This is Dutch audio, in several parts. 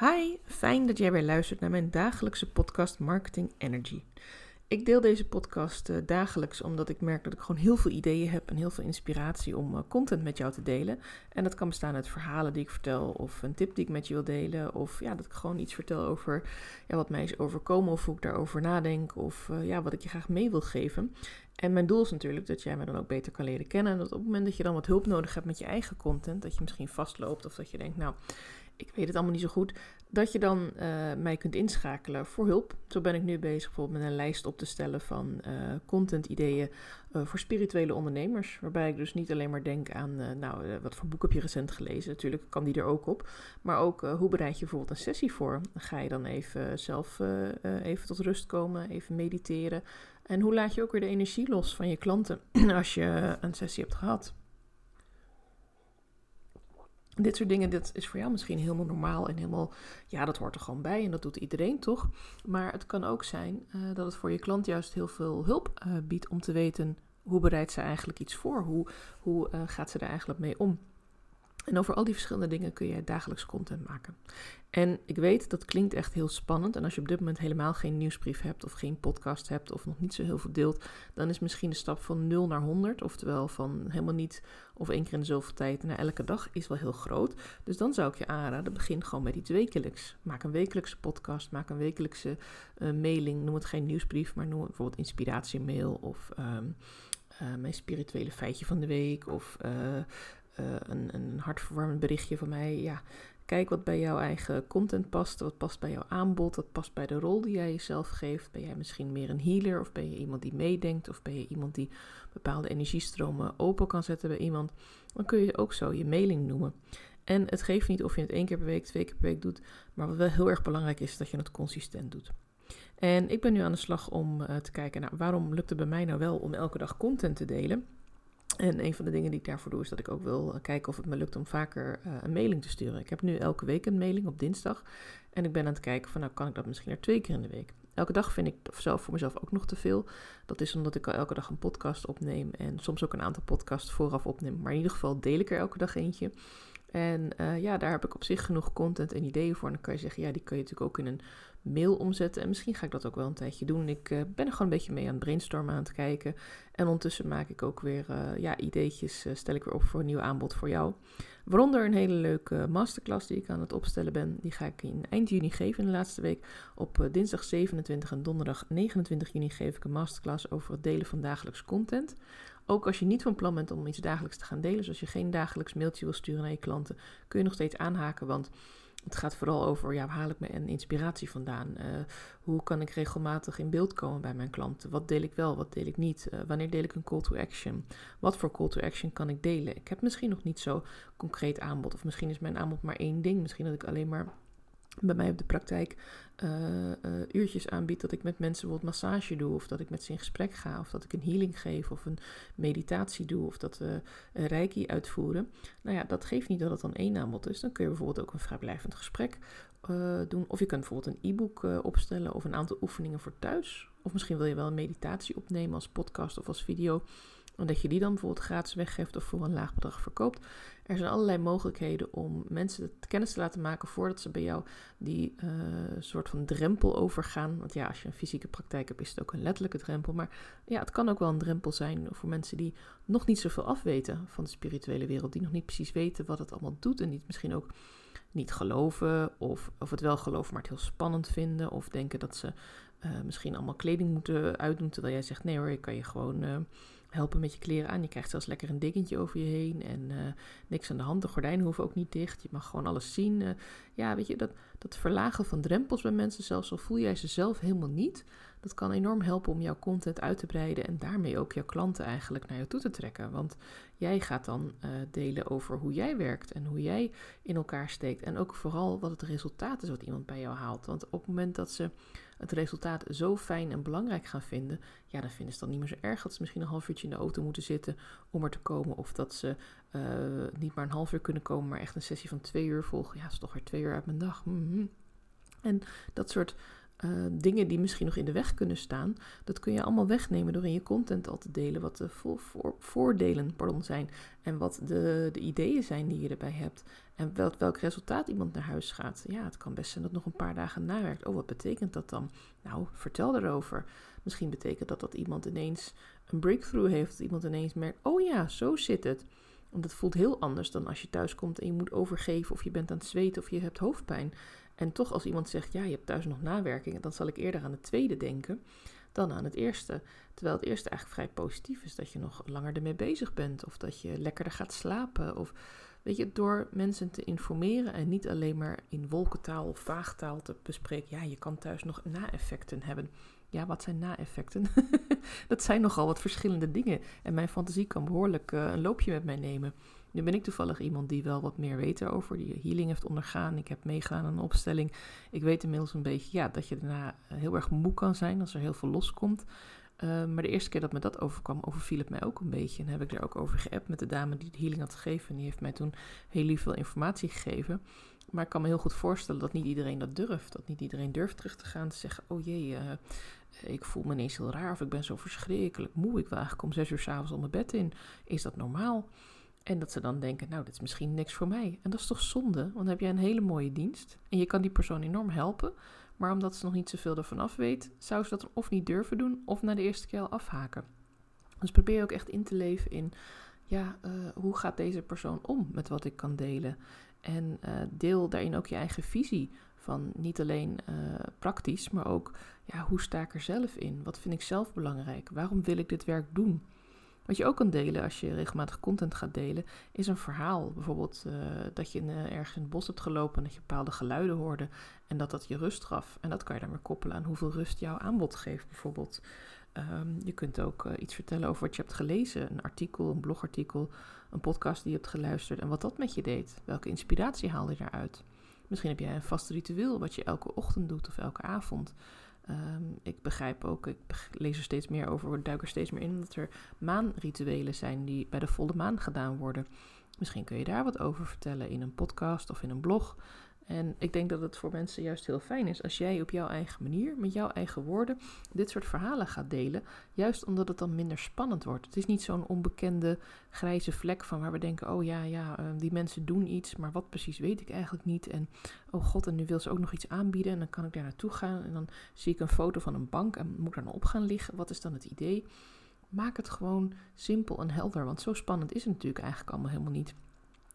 Hi, fijn dat jij weer luistert naar mijn dagelijkse podcast Marketing Energy. Ik deel deze podcast uh, dagelijks omdat ik merk dat ik gewoon heel veel ideeën heb en heel veel inspiratie om uh, content met jou te delen. En dat kan bestaan uit verhalen die ik vertel of een tip die ik met je wil delen. Of ja, dat ik gewoon iets vertel over ja, wat mij is overkomen of hoe ik daarover nadenk. Of uh, ja, wat ik je graag mee wil geven. En mijn doel is natuurlijk dat jij me dan ook beter kan leren kennen. En dat op het moment dat je dan wat hulp nodig hebt met je eigen content, dat je misschien vastloopt of dat je denkt, nou, ik weet het allemaal niet zo goed, dat je dan uh, mij kunt inschakelen voor hulp. Zo ben ik nu bezig bijvoorbeeld met een lijst op te stellen van uh, content-ideeën uh, voor spirituele ondernemers. Waarbij ik dus niet alleen maar denk aan, nou, wat voor boek heb je recent gelezen? Natuurlijk kan die er ook op. Maar ook, hoe bereid je bijvoorbeeld een sessie voor? Ga je dan even zelf even tot rust komen, even mediteren? En hoe laat je ook weer de energie los van je klanten als je een sessie hebt gehad? Dit soort dingen, dat is voor jou misschien helemaal normaal en helemaal, ja, dat hoort er gewoon bij en dat doet iedereen toch? Maar het kan ook zijn uh, dat het voor je klant juist heel veel hulp uh, biedt om te weten hoe bereidt ze eigenlijk iets voor, hoe, hoe uh, gaat ze er eigenlijk mee om. En over al die verschillende dingen kun je dagelijks content maken. En ik weet, dat klinkt echt heel spannend. En als je op dit moment helemaal geen nieuwsbrief hebt of geen podcast hebt of nog niet zo heel veel deelt, dan is misschien de stap van 0 naar 100, oftewel van helemaal niet of één keer in de zoveel tijd naar elke dag, is wel heel groot. Dus dan zou ik je aanraden, begin gewoon met iets wekelijks. Maak een wekelijkse podcast, maak een wekelijkse uh, mailing. Noem het geen nieuwsbrief, maar noem het bijvoorbeeld inspiratiemail of um, uh, mijn spirituele feitje van de week of... Uh, uh, een, een hartverwarmend berichtje van mij. Ja, kijk wat bij jouw eigen content past. Wat past bij jouw aanbod. Wat past bij de rol die jij jezelf geeft. Ben jij misschien meer een healer? Of ben je iemand die meedenkt? Of ben je iemand die bepaalde energiestromen open kan zetten bij iemand? Dan kun je ook zo je mailing noemen. En het geeft niet of je het één keer per week, twee keer per week doet. Maar wat wel heel erg belangrijk is, dat je het consistent doet. En ik ben nu aan de slag om uh, te kijken, nou, waarom lukt het bij mij nou wel om elke dag content te delen? En een van de dingen die ik daarvoor doe, is dat ik ook wil kijken of het me lukt om vaker uh, een mailing te sturen. Ik heb nu elke week een mailing op dinsdag. En ik ben aan het kijken van, nou kan ik dat misschien er twee keer in de week. Elke dag vind ik zelf voor mezelf ook nog te veel. Dat is omdat ik al elke dag een podcast opneem en soms ook een aantal podcasts vooraf opneem. Maar in ieder geval deel ik er elke dag eentje. En uh, ja, daar heb ik op zich genoeg content en ideeën voor. En dan kan je zeggen, ja, die kun je natuurlijk ook in een mail omzetten. En misschien ga ik dat ook wel een tijdje doen. Ik uh, ben er gewoon een beetje mee aan het brainstormen aan het kijken. En ondertussen maak ik ook weer uh, ja, ideetjes, stel ik weer op voor een nieuw aanbod voor jou. Waaronder een hele leuke masterclass die ik aan het opstellen ben. Die ga ik in eind juni geven in de laatste week. Op dinsdag 27 en donderdag 29 juni geef ik een masterclass over het delen van dagelijks content. Ook als je niet van plan bent om iets dagelijks te gaan delen, dus als je geen dagelijks mailtje wil sturen naar je klanten, kun je nog steeds aanhaken. Want het gaat vooral over, ja, waar haal ik mijn inspiratie vandaan? Uh, hoe kan ik regelmatig in beeld komen bij mijn klanten? Wat deel ik wel, wat deel ik niet? Uh, wanneer deel ik een call to action? Wat voor call to action kan ik delen? Ik heb misschien nog niet zo concreet aanbod, of misschien is mijn aanbod maar één ding. Misschien dat ik alleen maar bij mij op de praktijk uh, uh, uurtjes aanbied dat ik met mensen bijvoorbeeld massage doe, of dat ik met ze in gesprek ga, of dat ik een healing geef, of een meditatie doe, of dat we reiki uitvoeren. Nou ja, dat geeft niet dat het dan één aanbod is. Dan kun je bijvoorbeeld ook een vrijblijvend gesprek uh, doen, of je kunt bijvoorbeeld een e-book opstellen of een aantal oefeningen voor thuis. Of misschien wil je wel een meditatie opnemen als podcast of als video. En dat je die dan bijvoorbeeld gratis weggeeft of voor een laag bedrag verkoopt. Er zijn allerlei mogelijkheden om mensen kennis te laten maken voordat ze bij jou die uh, soort van drempel overgaan. Want ja, als je een fysieke praktijk hebt, is het ook een letterlijke drempel. Maar ja, het kan ook wel een drempel zijn voor mensen die nog niet zoveel afweten van de spirituele wereld. Die nog niet precies weten wat het allemaal doet. En die misschien ook niet geloven. Of, of het wel geloven, maar het heel spannend vinden. Of denken dat ze uh, misschien allemaal kleding moeten uitdoen. Terwijl jij zegt, nee hoor, ik kan je gewoon... Uh, helpen met je kleren aan. Je krijgt zelfs lekker een dingetje over je heen en uh, niks aan de hand. De gordijnen hoeven ook niet dicht. Je mag gewoon alles zien. Uh, ja, weet je, dat, dat verlagen van drempels bij mensen, zelfs al voel jij ze zelf helemaal niet, dat kan enorm helpen om jouw content uit te breiden en daarmee ook jouw klanten eigenlijk naar jou toe te trekken. Want jij gaat dan uh, delen over hoe jij werkt en hoe jij in elkaar steekt. En ook vooral wat het resultaat is wat iemand bij jou haalt. Want op het moment dat ze het resultaat zo fijn en belangrijk gaan vinden, ja, dan vinden ze het dan niet meer zo erg dat ze misschien een half uurtje in de auto moeten zitten om er te komen. Of dat ze uh, niet maar een half uur kunnen komen, maar echt een sessie van twee uur volgen. Ja, dat is toch weer twee uur uit mijn dag. -hmm. En dat soort uh, dingen die misschien nog in de weg kunnen staan, dat kun je allemaal wegnemen door in je content al te delen wat de vo voor voordelen pardon, zijn en wat de, de ideeën zijn die je erbij hebt en wel, welk resultaat iemand naar huis gaat. Ja, het kan best zijn dat nog een paar dagen nawerkt. Oh, wat betekent dat dan? Nou, vertel erover. Misschien betekent dat dat iemand ineens een breakthrough heeft, dat iemand ineens merkt, oh ja, zo zit het. Want het voelt heel anders dan als je thuis komt en je moet overgeven of je bent aan het zweten of je hebt hoofdpijn. En toch als iemand zegt, ja, je hebt thuis nog nawerkingen, dan zal ik eerder aan het tweede denken dan aan het eerste. Terwijl het eerste eigenlijk vrij positief is, dat je nog langer ermee bezig bent of dat je lekkerder gaat slapen. Of weet je, door mensen te informeren en niet alleen maar in wolkentaal of vaagtaal te bespreken, ja, je kan thuis nog na-effecten hebben. Ja, wat zijn na-effecten? dat zijn nogal wat verschillende dingen. En mijn fantasie kan behoorlijk uh, een loopje met mij nemen. Nu ben ik toevallig iemand die wel wat meer weet erover, die healing heeft ondergaan. Ik heb meegedaan aan een opstelling. Ik weet inmiddels een beetje ja, dat je daarna heel erg moe kan zijn als er heel veel loskomt. Uh, maar de eerste keer dat me dat overkwam, overviel het mij ook een beetje. En heb ik er ook over geappt met de dame die de healing had gegeven. En die heeft mij toen heel veel informatie gegeven. Maar ik kan me heel goed voorstellen dat niet iedereen dat durft. Dat niet iedereen durft terug te gaan te zeggen: Oh jee, uh, ik voel me ineens heel raar. Of ik ben zo verschrikkelijk moe. Ik wil eigenlijk om zes uur s'avonds al mijn bed in. Is dat normaal? En dat ze dan denken, nou, dit is misschien niks voor mij. En dat is toch zonde, want dan heb jij een hele mooie dienst. En je kan die persoon enorm helpen. Maar omdat ze nog niet zoveel ervan af weet, zou ze dat of niet durven doen, of na de eerste keer al afhaken. Dus probeer ook echt in te leven in, ja, uh, hoe gaat deze persoon om met wat ik kan delen? En uh, deel daarin ook je eigen visie van niet alleen uh, praktisch, maar ook, ja, hoe sta ik er zelf in? Wat vind ik zelf belangrijk? Waarom wil ik dit werk doen? Wat je ook kan delen als je regelmatig content gaat delen, is een verhaal. Bijvoorbeeld uh, dat je in, uh, ergens in het bos hebt gelopen en dat je bepaalde geluiden hoorde en dat dat je rust gaf. En dat kan je weer koppelen aan hoeveel rust jouw aanbod geeft, bijvoorbeeld. Um, je kunt ook uh, iets vertellen over wat je hebt gelezen, een artikel, een blogartikel, een podcast die je hebt geluisterd en wat dat met je deed. Welke inspiratie haalde je daaruit? Misschien heb jij een vast ritueel wat je elke ochtend doet of elke avond. Um, ik begrijp ook, ik lees er steeds meer over, duik er steeds meer in, dat er maanrituelen zijn die bij de volle maan gedaan worden. Misschien kun je daar wat over vertellen in een podcast of in een blog. En ik denk dat het voor mensen juist heel fijn is als jij op jouw eigen manier, met jouw eigen woorden, dit soort verhalen gaat delen. Juist omdat het dan minder spannend wordt. Het is niet zo'n onbekende grijze vlek van waar we denken: oh ja, ja, uh, die mensen doen iets, maar wat precies weet ik eigenlijk niet. En oh god, en nu wil ze ook nog iets aanbieden en dan kan ik daar naartoe gaan. En dan zie ik een foto van een bank en moet ik daar nou op gaan liggen. Wat is dan het idee? Maak het gewoon simpel en helder, want zo spannend is het natuurlijk eigenlijk allemaal helemaal niet.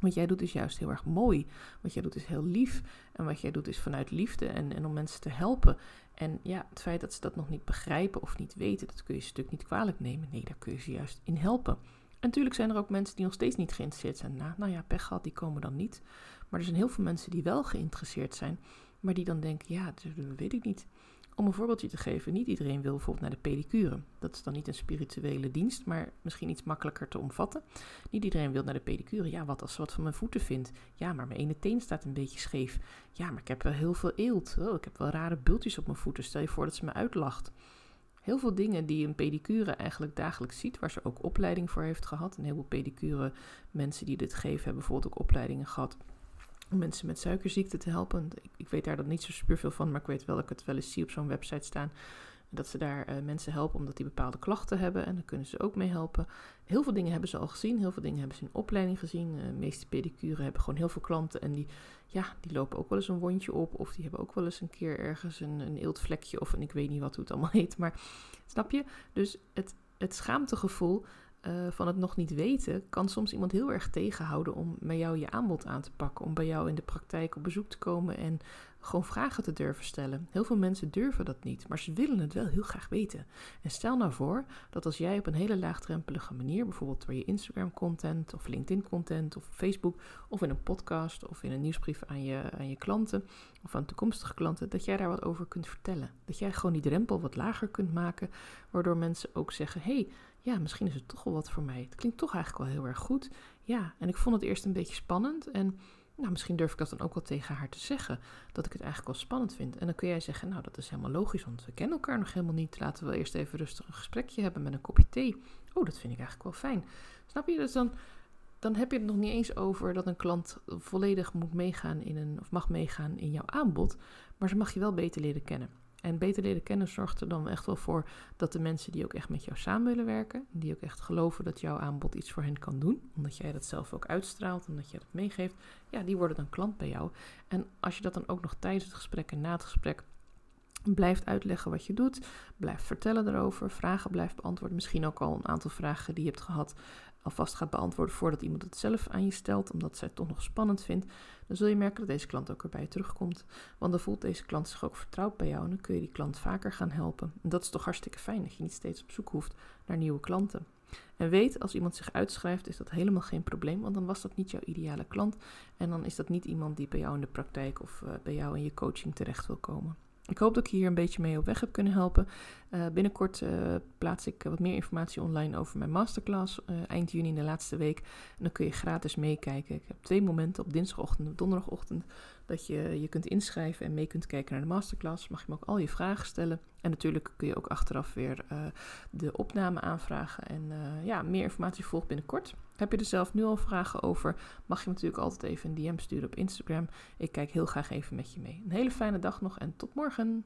Wat jij doet is juist heel erg mooi. Wat jij doet is heel lief. En wat jij doet is vanuit liefde en, en om mensen te helpen. En ja, het feit dat ze dat nog niet begrijpen of niet weten, dat kun je ze natuurlijk niet kwalijk nemen. Nee, daar kun je ze juist in helpen. En natuurlijk zijn er ook mensen die nog steeds niet geïnteresseerd zijn. Nou, nou ja, pech gehad, die komen dan niet. Maar er zijn heel veel mensen die wel geïnteresseerd zijn, maar die dan denken, ja, dat weet ik niet. Om een voorbeeldje te geven, niet iedereen wil bijvoorbeeld naar de pedicure. Dat is dan niet een spirituele dienst, maar misschien iets makkelijker te omvatten. Niet iedereen wil naar de pedicure. Ja, wat als ze wat van mijn voeten vindt? Ja, maar mijn ene teen staat een beetje scheef. Ja, maar ik heb wel heel veel eelt. Oh, ik heb wel rare bultjes op mijn voeten. Stel je voor dat ze me uitlacht. Heel veel dingen die een pedicure eigenlijk dagelijks ziet, waar ze ook opleiding voor heeft gehad. Een heleboel pedicure mensen die dit geven hebben bijvoorbeeld ook opleidingen gehad om mensen met suikerziekte te helpen. Ik, ik, weet daar dan niet zo super veel van, maar ik weet wel dat ik het wel eens zie op zo'n website staan. Dat ze daar uh, mensen helpen omdat die bepaalde klachten hebben en dan kunnen ze ook mee helpen. Heel veel dingen hebben ze al gezien, heel veel dingen hebben ze in opleiding gezien. Uh, de meeste pedicure hebben gewoon heel veel klanten en die, ja, die lopen ook wel eens een wondje op. Of die hebben ook wel eens een keer ergens een, een eeltvlekje of een, ik weet niet wat hoe het allemaal heet. Maar snap je? Dus het, het schaamtegevoel uh, van het nog niet weten, kan soms iemand heel erg tegenhouden om met jou je aanbod aan te pakken. Om bij jou in de praktijk op bezoek te komen en gewoon vragen te durven stellen. Heel veel mensen durven dat niet, maar ze willen het wel heel graag weten. En stel nou voor dat als jij op een hele laagdrempelige manier, bijvoorbeeld door je Instagram content of LinkedIn content of Facebook of in een podcast of in een nieuwsbrief aan je, aan je klanten of aan toekomstige klanten, dat jij daar wat over kunt vertellen. Dat jij gewoon die drempel wat lager kunt maken, waardoor mensen ook zeggen: hey, ja, misschien is het toch wel wat voor mij. Het klinkt toch eigenlijk wel heel erg goed. Ja, en ik vond het eerst een beetje spannend. En nou, misschien durf ik dat dan ook wel tegen haar te zeggen. Dat ik het eigenlijk wel spannend vind. En dan kun jij zeggen, nou, dat is helemaal logisch, want we kennen elkaar nog helemaal niet. Laten we eerst even rustig een gesprekje hebben met een kopje thee. Oh, dat vind ik eigenlijk wel fijn. Snap je? Dus dan, dan heb je het nog niet eens over dat een klant volledig moet meegaan in een, of mag meegaan in jouw aanbod. Maar ze mag je wel beter leren kennen. En beter leren kennen zorgt er dan echt wel voor dat de mensen die ook echt met jou samen willen werken, die ook echt geloven dat jouw aanbod iets voor hen kan doen, omdat jij dat zelf ook uitstraalt, omdat jij dat meegeeft, ja, die worden dan klant bij jou. En als je dat dan ook nog tijdens het gesprek en na het gesprek blijft uitleggen wat je doet, blijft vertellen erover, vragen blijft beantwoorden, misschien ook al een aantal vragen die je hebt gehad alvast gaat beantwoorden voordat iemand het zelf aan je stelt, omdat zij het toch nog spannend vindt, dan zul je merken dat deze klant ook erbij terugkomt. Want dan voelt deze klant zich ook vertrouwd bij jou en dan kun je die klant vaker gaan helpen. En dat is toch hartstikke fijn dat je niet steeds op zoek hoeft naar nieuwe klanten. En weet, als iemand zich uitschrijft, is dat helemaal geen probleem, want dan was dat niet jouw ideale klant. En dan is dat niet iemand die bij jou in de praktijk of uh, bij jou in je coaching terecht wil komen. Ik hoop dat ik hier een beetje mee op weg heb kunnen helpen. Uh, binnenkort uh, plaats ik wat meer informatie online over mijn masterclass. Eind juni in de laatste week. En dan kun je gratis meekijken. Ik heb twee momenten op dinsdagochtend en donderdagochtend dat je je kunt inschrijven en mee kunt kijken naar de masterclass. Mag je me ook al je vragen stellen. En natuurlijk kun je ook achteraf weer de opname aanvragen. En ja, meer informatie volgt binnenkort. Heb je er zelf nu al vragen over, mag je natuurlijk altijd even een DM sturen op Instagram. Ik kijk heel graag even met je mee. Een hele fijne dag nog en tot morgen.